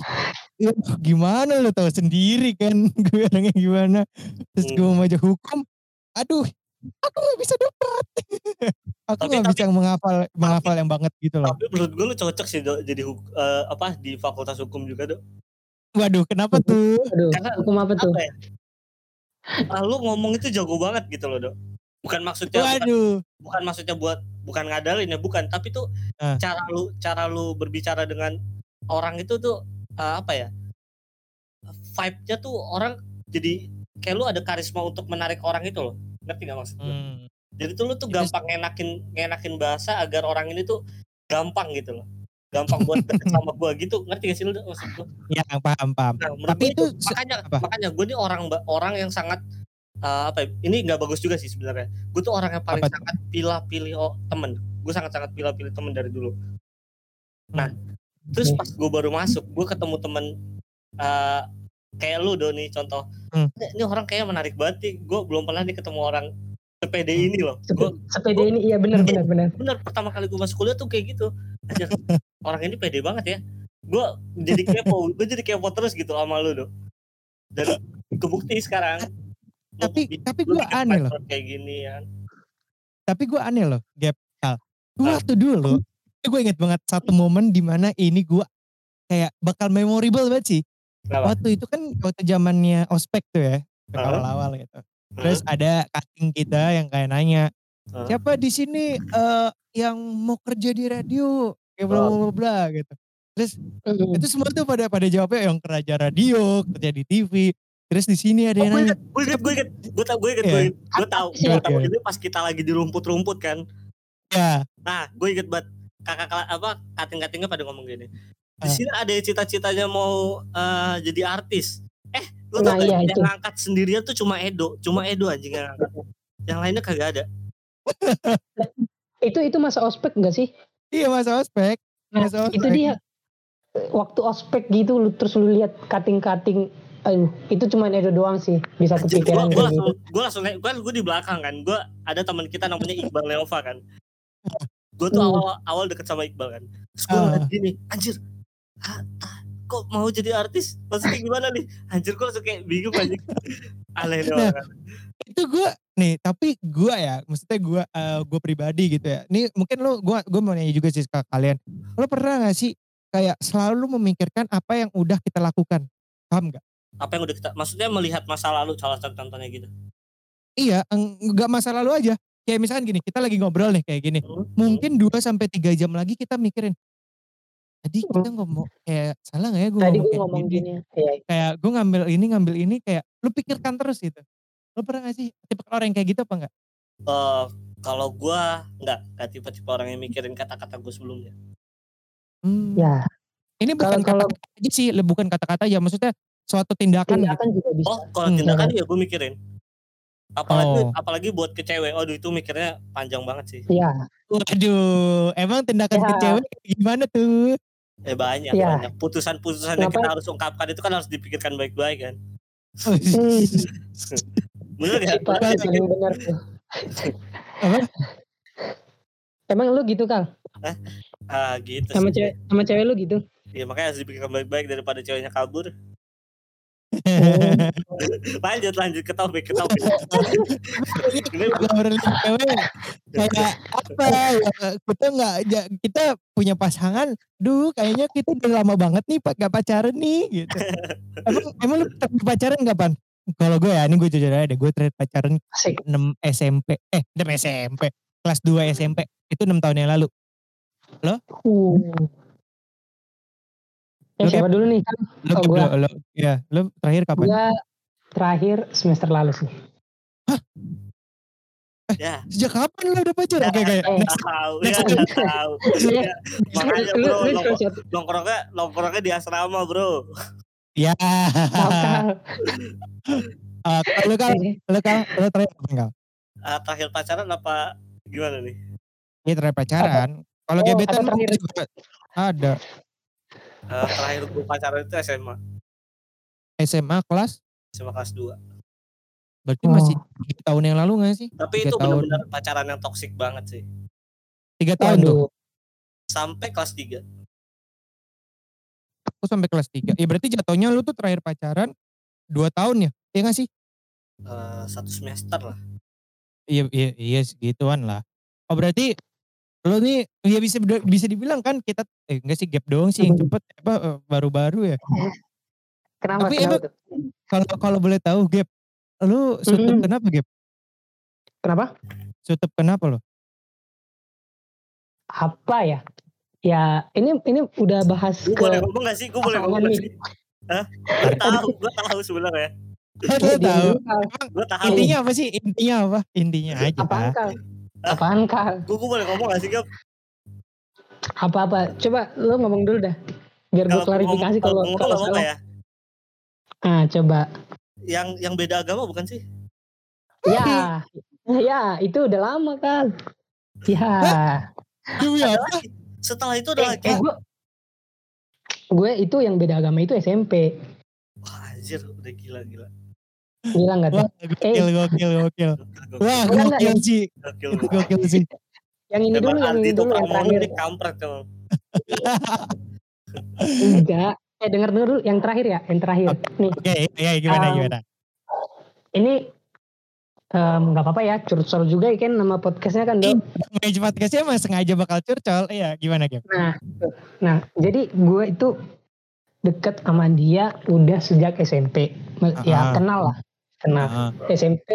ya, gimana lo tau sendiri kan gue orangnya gimana terus gue mau baca hukum aduh aku gak bisa dapat aku Tapi- gak tapi- bisa menghafal menghafal yang banget gitu loh Tapi menurut gue lu cocok sih Do, jadi huk- eh, apa di fakultas hukum juga dok. waduh kenapa tuh Aduh, Karena hukum apa tuh? Apa ya? Ah, lu ngomong itu jago banget gitu loh dok. Bukan maksudnya bukan, waduh bukan maksudnya buat bukan ngadalin ya bukan. Tapi tuh Ah. cara lu cara lu berbicara dengan orang itu tuh eh, apa ya? Vibe-nya tuh orang jadi kayak lu ada karisma untuk menarik orang itu loh. Ngerti gak maksud gue? Hmm, Jadi tuh lu tuh gampang ngenakin ngenakin bahasa agar orang ini tuh gampang gitu loh. Gampang buat deket sama gua gitu. Ngerti gak sih lu maksud gua? ya paham paham Nah, Tapi itu makanya apa? makanya gue nih orang orang yang sangat eh, apa ya, ini nggak bagus juga sih sebenarnya. Gue tuh orang yang paling Apa sangat pilih-pilih oh, temen. Gue sangat-sangat pilih-pilih temen dari dulu. Nah, terus Oke. pas gue baru masuk, gue ketemu temen eh, kayak lu Doni contoh. Hmm. Ini, orang kayak menarik banget nih. Gue belum pernah nih ketemu orang sepede Hmm. ini loh. Sepe- Gue sepeda ini iya benar benar benar. bener pertama kali gue masuk kuliah tuh kayak gitu. Anjir, orang ini pede banget ya. Gue jadi kepo, gue jadi kepo terus gitu sama lu Dok. Dan kebukti sekarang. Tapi- tapi lu gua bikin aneh loh. Kayak gini ya. tapi gue aneh loh Gap Kal. gue waktu dulu gue inget banget satu momen di mana ini gue kayak bakal memorable banget sih Kenapa? waktu itu kan waktu zamannya ospek tuh ya awal-awal gitu terus ada casting kita yang kayak nanya siapa di sini eh, yang mau kerja di radio kayak bla bla bla gitu terus Mm. itu semua tuh pada pada jawabnya yang kerja radio kerja di TV terus di sini ada Oh, yang gue nanya inget, gue inget, gue inget, gue tau, gue inget, Iya. gue inget, gue tau, gue tau. Itu pas kita lagi di rumput-rumput kan. ya Nah, gue inget banget kakak kela- apa kating-katingnya pada ngomong gini. Di Ah. sini ada yang cita-citanya mau eh, jadi artis. Eh, lu Nah, tau gak iya, yang itu. ngangkat sendirian tuh cuma Edo, cuma Edo anjing yang ngangkat. Yang lainnya kagak ada. Itu itu masa ospek enggak sih? iya masa ospek Nah, masa itu ospek dia. waktu ospek gitu lu terus lu lihat cutting-cutting aduh itu cuma Edo doang sih bisa kepikiran kayak langsung gitu. gua langsung naik- gua gue di belakang kan gue ada teman kita namanya Iqbal Leova kan. Gue tuh Hmm. awal awal deket sama Iqbal kan. Terus gue ngeliat gini anjir ah, kok mau jadi artis? Maksudnya gimana nih? Anjir gue langsung kayak bingung anjir aneh nih Nah, orang itu gue nih tapi gue ya maksudnya gue uh, gue pribadi gitu ya. Ini mungkin lo gue gue mau nanya juga sih ke kalian. Lo pernah gak sih kayak selalu memikirkan apa yang udah kita lakukan? Paham gak apa yang udah kita maksudnya melihat masa lalu salah satu contohnya gitu? Iya nggak masa lalu aja. Kayak misalkan gini kita lagi ngobrol nih kayak gini. Hmm, mungkin 2 sampai tiga jam lagi kita mikirin tadi kita ngomong kayak salah gak ya gue tadi ngomong gue ngomong gini gini ya kayak gue ngambil ini ngambil ini kayak lu pikirkan terus gitu. Lo pernah gak sih tipe orang yang kayak gitu apa enggak Eh, kalau gue nggak nggak tipe-tipe orang yang mikirin kata-kata gue sebelumnya. Hmm. ya. Ini bukan Kalau- kata-kata aja sih, le- bukan kata-kata aja, maksudnya suatu tindakan gitu. tindakan juga bisa oh kalau Hmm. tindakan ya gue mikirin apalagi Oh. apalagi buat ke cewek aduh itu mikirnya panjang banget sih ya Waduh, emang tindakan ke Ya. cewek gimana tuh? eh banyak Iya. banyak putusan-putusan yang kita harus ungkapkan itu kan harus dipikirkan baik-baik kan Hmm. bener ya Pak, Iya, paling benar tuh Apa? emang lu gitu kal ah gitu sama sih cewek sama cewek lu gitu ya makanya harus dipikirkan baik-baik daripada ceweknya kabur lanjut lanjut ke topik ke topik. Ini Ngobrolin cewek. Kayak apa ya, kita nggak? Ja- kita punya pasangan. Duh kayaknya kita udah lama banget nih pak gak pacaran nih gitu. Emang emang lu pacaran kapan kalau gue ya ini gue jujur aja deh gue terakhir pacaran asik. 6 SMP eh 6 SMP kelas 2 SMP itu 6 tahun yang lalu. Uh. Lu, Eh, siapa dulu nih? kan lu, Oh, lu, gua. lu, ya lu terakhir kapan? Gua terakhir semester lalu sih. Ya. sejak kapan lu udah pacaran kayak kayak eh. tahu next ya tahu. Ya, makanya Lu- bro lu nongkrongnya nongkrongnya di asrama bro. Ya. Eh, kalau lu kan lu kan lu terakhir kapan kal Ah, terakhir pacaran apa gimana nih? Iya terakhir pacaran. Kalau Oh, gebetan apa ada. Eh, terakhir gue pacaran itu SMA SMA kelas SMA kelas 2 berarti Oh. masih tiga tahun yang lalu gak sih? tapi Tiga itu tahun. benar-benar pacaran yang toksik banget sih Tiga tahun tuh. Waduh. sampai kelas 3 Aku sampai kelas tiga. Ya berarti jatuhnya lu tuh terakhir pacaran dua tahun ya? Iya gak sih? Eh, satu semester lah Iya iya iya segituan lah. Oh berarti lu nih ya bisa bisa dibilang kan kita eh enggak sih gap doang sih yang cepet apa eh, baru-baru ya. Kenapa? Tapi kenapa? Kalau kalau boleh tahu gap lu sutup Mm-mm. kenapa gap? Kenapa? Sutup kenapa lo? Apa ya? Ya ini ini udah bahas gue ke boleh ngomong gak sih gue boleh ngomong gak sih Hah? gue tahu gue tahu sebenarnya Diam tahu gue tahu intinya apa sih? Intinya apa? Intinya aja. Kal? Apaan kal? gue gue boleh ngomong gak sih Gap? Apa-apa? Coba lu ngomong dulu dah. Biar gue klarifikasi kalau ngomong kalau salah. ya Ah, coba. yang yang beda agama bukan sih Ya, ya itu udah lama kan. Ya, Demi apa? setelah itu ada eh, lagi eh gue, gue itu yang beda agama itu SMP. wah anjir udah gila gila gak tuh? Wah, gokil, gokil, gokil. Wah, gokil sih. gokil Itu gokil sih. Yang ini dulu, yang ini dulu, yang terakhir. nih kampret tuh Enggak. Eh denger dulu yang terakhir ya, yang terakhir. Nih, Oke, ya gimana, Um, gimana? ini nggak apa-apa ya, curcol juga ya kan nama podcastnya kan, Dok. Mage podcastnya emang sengaja bakal curcol. Iya, gimana, Gap? Nah, nah jadi gue itu deket sama dia udah sejak SMP. Ya Ah. kenal lah, kenal. Heeh. SMP,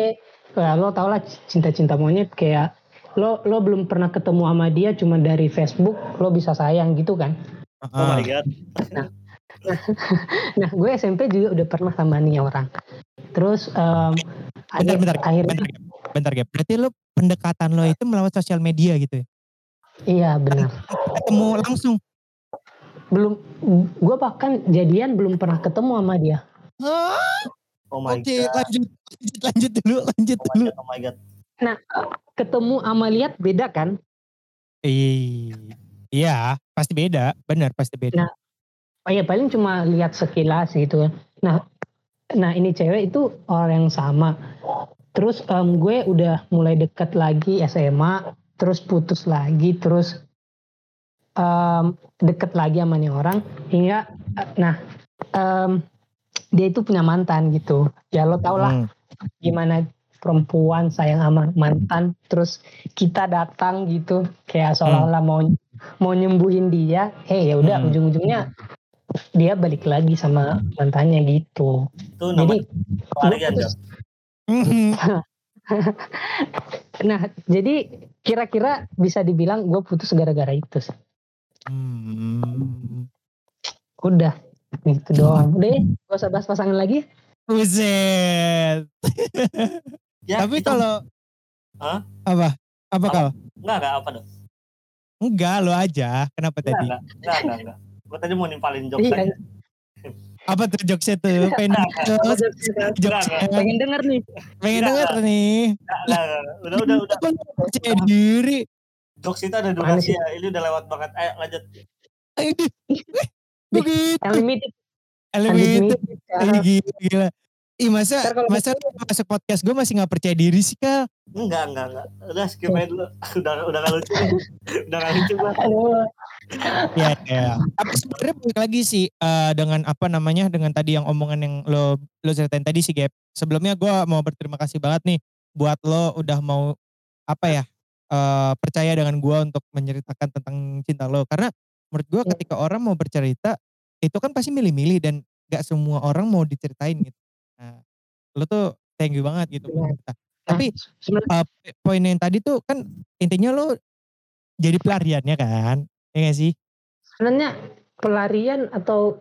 ya, lo tau lah cinta-cinta monyet kayak lo lo belum pernah ketemu sama dia cuma dari Facebook lo bisa sayang gitu kan. oh my god Nah gue SMP juga udah pernah sama nih orang. Terus em, Bentar, ada- bentar, akhirnya bentar. Bentar, Gap. Berarti lu pendekatan lo itu melalui sosial media gitu ya? iya benar. Ketemu langsung. Belum gue bahkan jadian belum pernah ketemu sama dia. Oh my Oke, god lanjut. Lanjut, lanjut dulu, lanjut oh dulu. god oh my god Nah ketemu sama lihat beda kan? Ih, Iya, pasti beda. Benar, pasti beda. Nah, oh ya paling cuma lihat sekilas gitu kan nah nah ini cewek itu orang yang sama terus em, gue udah mulai deket lagi SMA terus putus lagi terus em, deket lagi sama nih orang hingga eh, nah em, dia itu punya mantan gitu ya lo tau lah Hmm. gimana perempuan sayang sama mantan terus kita datang gitu kayak seolah-olah mau mau nyembuhin dia eh ya udah Hmm. ujung-ujungnya dia balik lagi sama mantannya gitu Itu jadi pelarian. Mhm. nah jadi kira-kira bisa dibilang gue putus gara-gara itu sih. Hmm. udah gitu doang udah ya gak usah bahas pasangan lagi Buset. Ya, Tapi itu- kalau Hah? apa? Apa Apa? kal? enggak enggak apa dong? Enggak lo aja. Kenapa Enggak, tadi? enggak, enggak, enggak, enggak. Gue tadi mau nimpalin jokes Iya. aja. Apa tuh jokesnya tuh? Pengen jokes, jokesnya. pengen denger nih Pengen Enggak, denger nih. enggak, enggak, enggak. Udah, udah, udah. Percaya diri? Jokes itu ada durasi ya. Ini udah lewat banget. Ayo lanjut. Begitu. unlimited Elevated. unlimited Ih, Gila, gila. Ih masa, masa lu masuk podcast gue masih gak percaya diri sih kal? Enggak, enggak, enggak. Udah skip aja dulu. Udah udah gak lucu. udah gak lucu gua. Aduh. Iya, iya. Tapi sebenarnya balik lagi sih eh, dengan apa namanya dengan tadi yang omongan yang lo lo ceritain tadi sih Gap. Sebelumnya gue mau berterima kasih banget nih buat lo udah mau apa ya eh, percaya dengan gue untuk menceritakan tentang cinta lo. Karena menurut gue Ya. ketika orang mau bercerita itu kan pasti milih-milih dan gak semua orang mau diceritain gitu. Nah, lo tuh thank you banget gitu. Benar. Nah, Tapi eh, poin yang tadi tuh kan intinya lo jadi pelariannya kan, ya gak sih? sebenarnya pelarian atau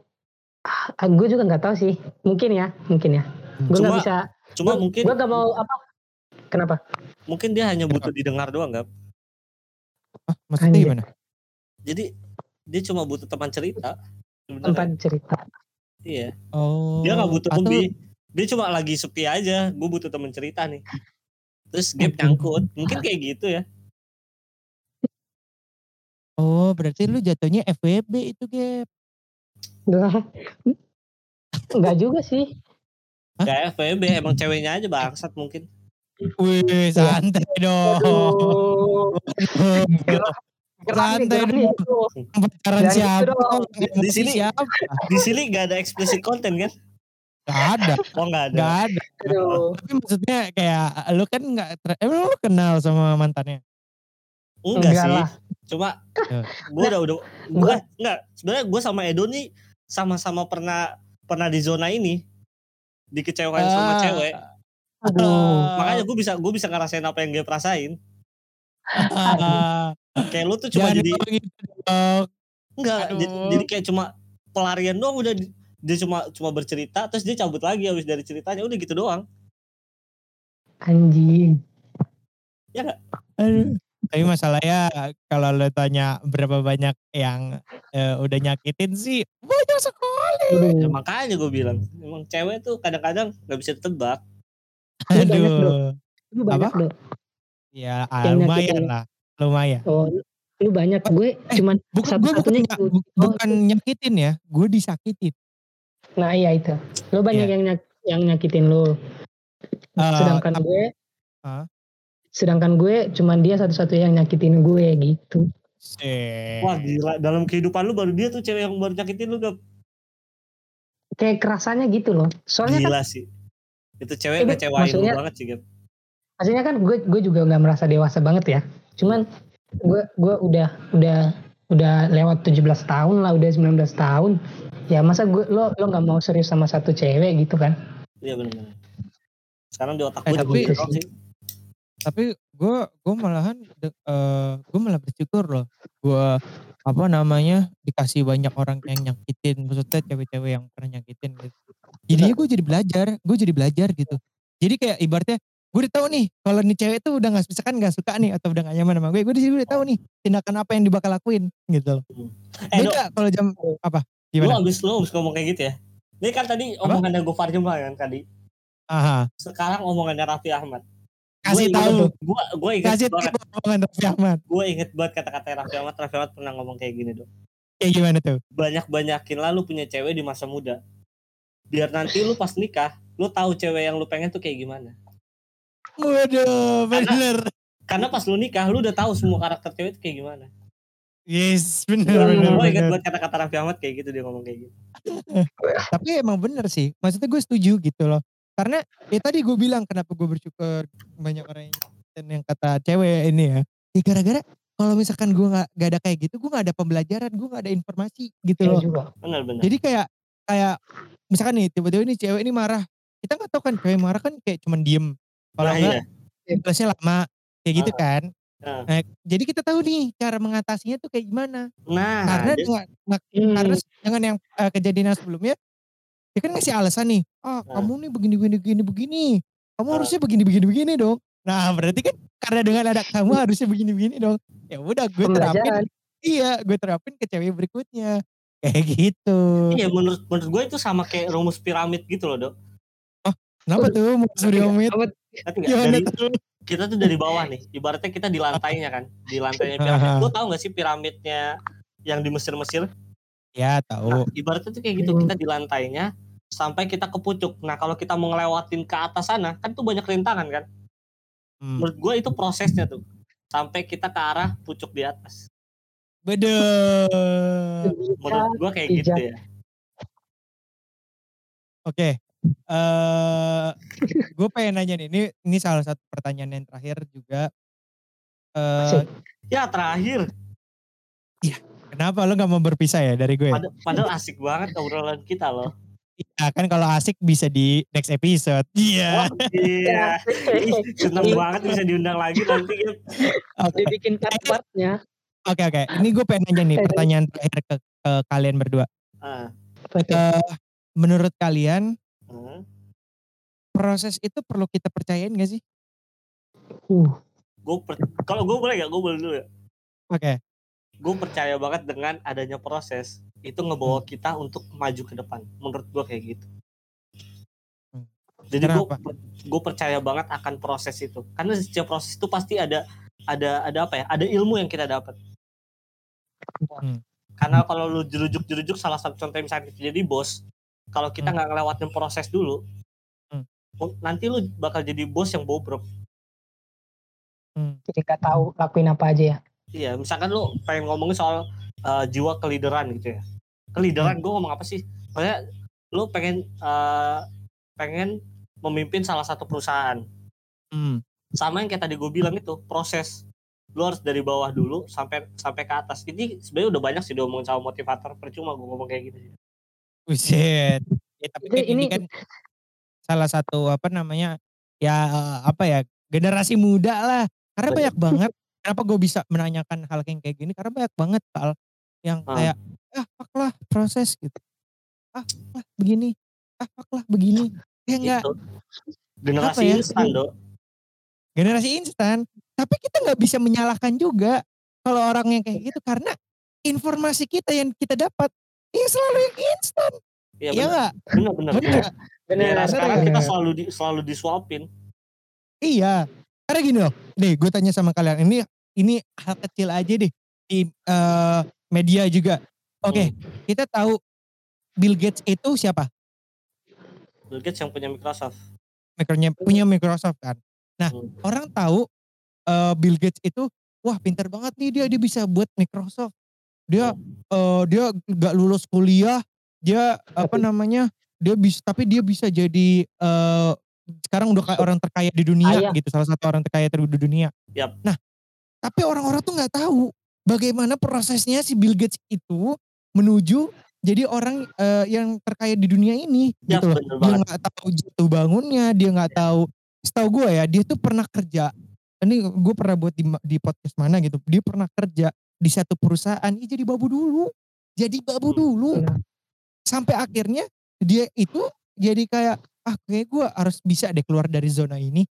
ah, gue juga nggak tahu sih mungkin ya mungkin ya gue nggak bisa Cuma gue mungkin gue nggak mau apa kenapa mungkin dia hanya butuh didengar doang, Gap. Ah, maksudnya Anjir. gimana? Jadi dia cuma butuh teman cerita. Sebenarnya. tempat cerita Iya. Oh. Dia nggak butuh atau, hobi. Dia cuma lagi sepi aja. Gue butuh teman cerita nih. Terus gap nyangkut. Mungkin kayak gitu ya. Oh, berarti lu jatuhnya FWB itu, Gap. Nggak. nggak juga sih? Kayak FWB emang ceweknya aja bangsat mungkin. Wih, santai dong. Dong. Pacaran siapa? Di sini- siapa? Di sini gak ada explicit content kan? Gak ada, Oh gak ada. gak ada. Aduh. Tapi maksudnya kayak lu kan gak, emang lu kenal sama mantannya? Enggak, Enggak sih. lah. Cuma Ya. gue udah udah gue enggak. Sebenarnya gue sama Edo nih sama-sama pernah pernah di zona ini dikecewain sama Ah. cewek. Aduh. Makanya gue bisa gue bisa ngerasain apa yang dia rasain. Ah, Kayak lu tuh cuma jangan jadi enggak Aduh. jadi, jadi kayak cuma pelarian doang udah di- dia cuma cuma bercerita terus dia cabut lagi habis dari ceritanya udah gitu doang. anjing Aduh. Tapi masalahnya kalau lo tanya berapa banyak yang eh, udah nyakitin sih banyak sekali. Ya, makanya gue bilang emang cewek tuh kadang-kadang nggak bisa ditebak. Banyak, Aduh. lu banyak Apa? dong Ya ah, lumayan nyakitin. lah. Lumayan. oh lu banyak gue cuman Bukan gue bukan, satu-satunya ny- gitu. bu- bukan nyakitin ya. Gue disakitin. nah iya itu lu banyak Iya. yang nyak, yang nyakitin lu Eh, sedangkan ap- gue Hah? sedangkan gue cuman dia satu-satunya yang nyakitin gue gitu. Wah gila dalam kehidupan lu baru dia tuh cewek yang baru nyakitin lu gak? kayak kerasanya gitu loh soalnya kan Gila sih. Itu cewek ngecewain lu maksudnya- banget sih Gap. maksudnya kan gue gue juga nggak merasa dewasa banget ya cuman gue gue udah udah udah lewat 17 tahun lah udah 19 tahun ya masa gue lo lo nggak mau serius sama satu cewek gitu kan Iya benar-benar. Sekarang di otak Eh, gue tapi- gitu sih. Tapi gue gue malahan eh gue malah bersyukur loh. Gue apa namanya dikasih banyak orang yang nyakitin. Maksudnya cewek-cewek yang pernah nyakitin gitu. Jadinya gue jadi belajar. Gue jadi belajar gitu. Jadi kayak ibaratnya gue udah tahu nih kalau nih cewek tuh udah nggak misalkan nggak suka nih atau udah gak nyaman sama gue gue di sini udah tahu nih tindakan apa yang dibakal lakuin gitu loh. Eh Dok, Beda kalau jam apa lu gimana? abis lu abis ngomong kayak gitu ya. Ini kan tadi Apa? omongannya Gofar Jumlah kan tadi. Aha. Sekarang omongannya Raffi Ahmad. Kasih Gua inget- tahu. Gua gue inget Kasih banget. tahu omongan Raffi Ahmad. Gue inget banget kata-kata Raffi Ahmad. Raffi Ahmad pernah ngomong kayak gini dong. Kayak gimana tuh? banyak-banyakin lah lu punya cewek di masa muda. Biar nanti lu pas nikah, lu tahu cewek yang lu pengen tuh kayak gimana. Waduh, bener. Karena pas lu nikah, lu udah tahu semua karakter cewek itu kayak gimana. Yes, bener, Gue bener, ingat buat kata-kata Raffi Ahmad kayak gitu dia ngomong kayak gitu. Tapi emang bener sih. Maksudnya gue setuju gitu loh. Karena ya tadi gue bilang kenapa gue bersyukur banyak orang yang, yang kata cewek ini ya. Ya gara-gara kalau misalkan gue gak, gak ada kayak gitu, gue gak ada pembelajaran, gue gak ada informasi gitu Iya loh. juga. Benar-benar. Jadi kayak kayak misalkan nih tiba-tiba nih cewek ini marah. Kita nggak tahu kan cewek marah kan kayak cuman diem. Kalau Nah, enggak iya. lama kayak gitu kan. Ah. Nah, jadi kita tahu nih cara mengatasinya tuh kayak gimana. Nah, karena dia- dengan, nah, Hmm, karena dengan yang eh, kejadian yang sebelumnya dia kan ngasih alasan nih. Ah, Nah. kamu nih begini begini begini begini. Kamu Ah. harusnya begini begini begini dong. Nah, berarti kan karena dengan ada kamu harusnya begini begini dong. Ya udah gue terapin. Iya, gue terapin ke cewek berikutnya. Kayak gitu. iya menurut menurut gue itu sama kayak rumus piramid gitu loh, Dok. Kenapa tuh mau Tapi Dari kita tuh dari bawah nih. Ibaratnya kita di lantainya kan. Di lantainya piramid. Lu tahu gak sih piramidnya yang di Mesir-Mesir? Ya Nah, tahu. ibaratnya tuh kayak gitu. Hmm. Kita di lantainya sampai kita ke pucuk. Nah, kalau kita mau ngelewatin ke atas sana, kan tuh banyak rintangan kan. Hmm. Menurut gue itu prosesnya tuh. Sampai kita ke arah pucuk di atas. Bedeh. Menurut gue kayak gitu ya. Oke. Eh, gue pengen nanya nih. Ini ini salah satu pertanyaan yang terakhir juga. Eh, Asik. Ya terakhir. kenapa lo nggak mau berpisah ya dari gue? Pad- Padahal asik banget obrolan kita loh. Ya kan kalau asik bisa di next episode. Iya. Wah, iya. Seneng banget bisa diundang lagi nanti. Oke. Dibikin part-partnya. Oke oke. Ini gue pengen nanya nih pertanyaan terakhir ke, ke kalian berdua. Tuh? Eh, menurut kalian ah. proses itu perlu kita percayain gak sih? Uh, Gua per- kalau gue boleh gak? Gue boleh dulu ya. Oke. Gue percaya banget dengan adanya proses itu ngebawa kita untuk maju ke depan. Menurut gue kayak gitu. Hmm. Jadi gue gue percaya banget akan proses itu. Karena setiap proses itu pasti ada ada ada apa ya? Ada ilmu yang kita dapat. Hmm. Karena kalau lu jerujuk-jerujuk salah satu contoh misalnya jadi bos, kalau kita Hmm. nggak ngelewatin proses dulu, Hmm. nanti lu bakal jadi bos yang bobrok. Hmm. jadi nggak tahu lakuin apa aja ya. Iya, misalkan lu pengen ngomongin soal uh, jiwa kelideran gitu ya. Kelideran, gue ngomong apa sih? Maksudnya lu pengen uh, pengen memimpin salah satu perusahaan. Hmm. Sama yang kayak tadi gue bilang itu proses. Lu harus dari bawah dulu sampai sampai ke atas. Ini sebenarnya udah banyak sih diomongin sama motivator. Percuma gue ngomong kayak gitu sih. Buset. Ya, tapi kan ini, ini- kan salah satu apa namanya ya eh, apa ya generasi muda lah. Karena banyak banget. Kenapa gue bisa menanyakan hal yang kayak gini? Karena banyak banget hal yang Ah. kayak ah fuck lah proses gitu. Ah fuck lah begini. Ah fuck lah begini. Ya enggak. Generasi ya? instan, Dok. generasi instan. Tapi kita nggak bisa menyalahkan juga kalau orang yang kayak gitu karena informasi kita yang kita dapat ya selalu yang instan. Iya Iya benar. enggak? Benar benar. Bener. Bener. Era bener, sekarang bener. kita selalu di, selalu disuapin. Iya. Karena gini loh. Nih gue tanya sama kalian. Ini ini hal kecil aja deh. Di eh, media juga. Oke. Kita tahu Bill Gates itu siapa? Bill Gates yang punya Microsoft. Makernya punya Microsoft kan. Nah Hmm. orang tahu eh, Bill Gates itu wah pintar banget nih dia dia bisa buat Microsoft. Dia eh, dia nggak lulus kuliah. Dia apa namanya? Dia bisa tapi dia bisa jadi eh, sekarang udah kayak orang terkaya di dunia Kaya. gitu. Salah satu orang terkaya ter- di dunia. Yap. Nah tapi orang-orang tuh nggak tahu bagaimana prosesnya si Bill Gates itu menuju jadi orang eh, yang terkaya di dunia ini Ya, gitu loh. Dia nggak tahu jatuh bangunnya, dia nggak tahu. Setahu gue ya, dia tuh pernah kerja. Ini gue pernah buat di, di podcast mana gitu. Dia pernah kerja di satu perusahaan, dia jadi babu dulu, jadi babu Hmm. dulu. Benar. Sampai akhirnya dia itu jadi kayak ah kayak gue harus bisa deh keluar dari zona ini.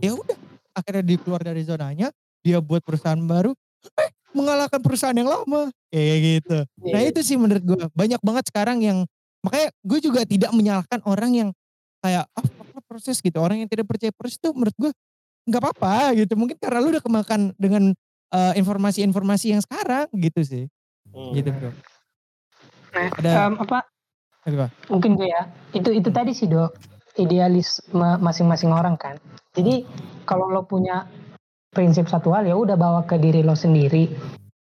Ya udah, akhirnya dia keluar dari zonanya, dia buat perusahaan baru, eh mengalahkan perusahaan yang lama, kayak gitu. Nah Iya. itu sih menurut gue banyak banget sekarang yang makanya gue juga tidak menyalahkan orang yang kayak ah lah proses gitu orang yang tidak percaya proses itu menurut gue nggak apa-apa gitu mungkin karena lu udah kemakan dengan eh, informasi-informasi yang sekarang gitu sih. Hmm. gitu bro Nah, Ada em, apa? Apa? mungkin gue ya. Itu itu tadi sih dok idealis ma- masing-masing orang kan. Jadi kalau lo punya prinsip satu hal ya udah bawa ke diri lo sendiri.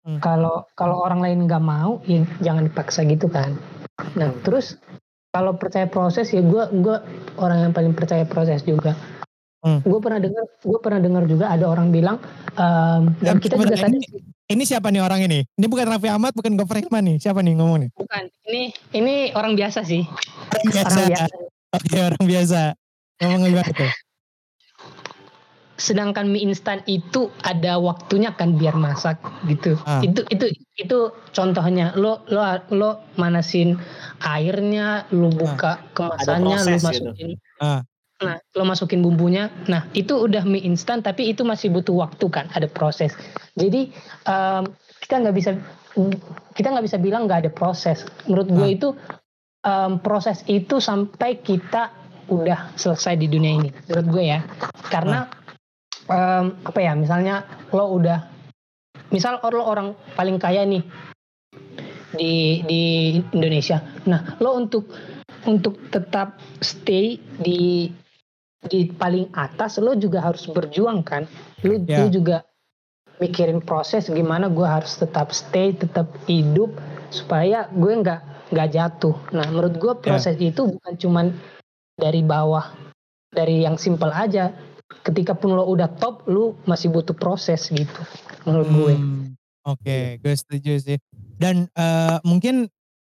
Hmm. kalau kalau orang lain nggak mau ya jangan dipaksa gitu kan. Nah terus kalau percaya proses ya gue gue orang yang paling percaya proses juga Hmm. gue pernah dengar gue pernah dengar juga ada orang bilang em, dan Eh, kita juga tadi ini, ini siapa nih orang ini? Ini bukan Raffi Ahmad, bukan Gofar Hilman nih. Siapa nih ngomong nih? bukan ini ini orang biasa sih Orang biasa. orang biasa Oke, orang biasa. Ngomong gimana tuh? sedangkan mie instan itu ada waktunya kan biar masak gitu. Ah. Itu itu itu contohnya lo lo lo manasin airnya, lo buka kemasannya, lo proses gitu. masukin Ah. Nah, lo masukin bumbunya. Nah, itu udah mie instan tapi itu masih butuh waktu kan, ada proses. Jadi em, kita nggak bisa kita nggak bisa bilang nggak ada proses. Menurut gue Ah. itu em, proses itu sampai kita udah selesai di dunia ini. Menurut gue ya. Karena em, apa ya? Misalnya lo udah misal lo orang paling kaya nih di di Indonesia. Nah, lo untuk untuk tetap stay di di paling atas lo juga harus berjuang kan lo, Ya. lo juga mikirin proses gimana gue harus tetap stay tetap hidup supaya gue nggak nggak jatuh nah menurut gue proses itu bukan cuman dari bawah dari yang simple aja ketika pun lo udah top lo masih butuh proses gitu menurut gue Hmm, Oke, gue setuju sih. Dan eh, mungkin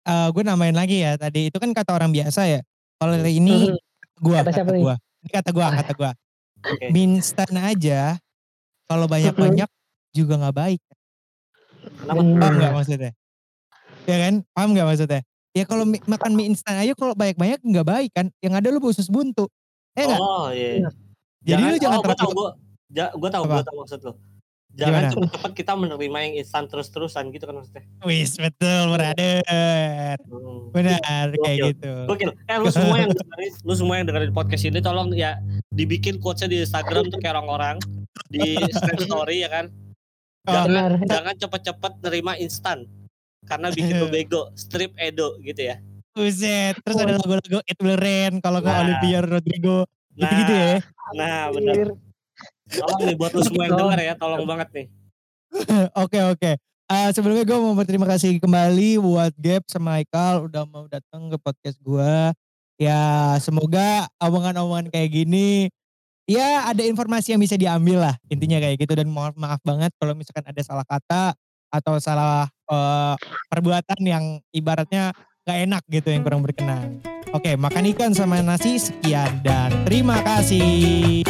eh, gue namain lagi ya tadi itu kan kata orang biasa ya. Kalau ini Mhm. gue Kata kata, gue. Ini kata gue, kata gue. Oke. Mie instan aja kalau banyak-banyak juga nggak baik. Kenapa? Bener. Paham nggak maksudnya? Ya kan? Paham nggak maksudnya? Ya kalau mi- makan mie instan aja kalau banyak-banyak nggak baik kan. Yang ada lu usus buntu. Eh? Oh iya. Jadi lu jangan oh, gue terlalu gue ja, gue tahu Apa? gue tahu maksud lo. Jangan Gimana? cepet-cepet kita menerima yang instan terus-terusan gitu kan maksudnya. Wis betul brother. Hmm. Benar kayak Gokil. gitu. Gokil. Eh lu semua yang dengerin, lu semua yang dengerin podcast ini tolong ya dibikin quotesnya di Instagram tuh kayak orang-orang di snap story ya kan. Oh. Jangan benar jangan cepet-cepet nerima instan karena bikin lu bego. Strip Edo gitu ya. Buset. Terus ada lagu-lagu Ed Sheeran kalau nggak Nah. Olivia Rodrigo. Nah, Gitu-gitu ya. Nah, benar. Tolong nih buat lu semua yang denger ya, tolong banget nih. Oke oke. Eh, sebelumnya gue mau berterima kasih kembali buat Gap sama Haikal udah mau datang ke podcast gue. Ya semoga omongan-omongan kayak gini ya ada informasi yang bisa diambil lah intinya kayak gitu dan maaf maaf banget kalau misalkan ada salah kata atau salah eh, perbuatan yang ibaratnya gak enak gitu yang kurang berkenan. Oke makan ikan sama nasi sekian dan terima kasih.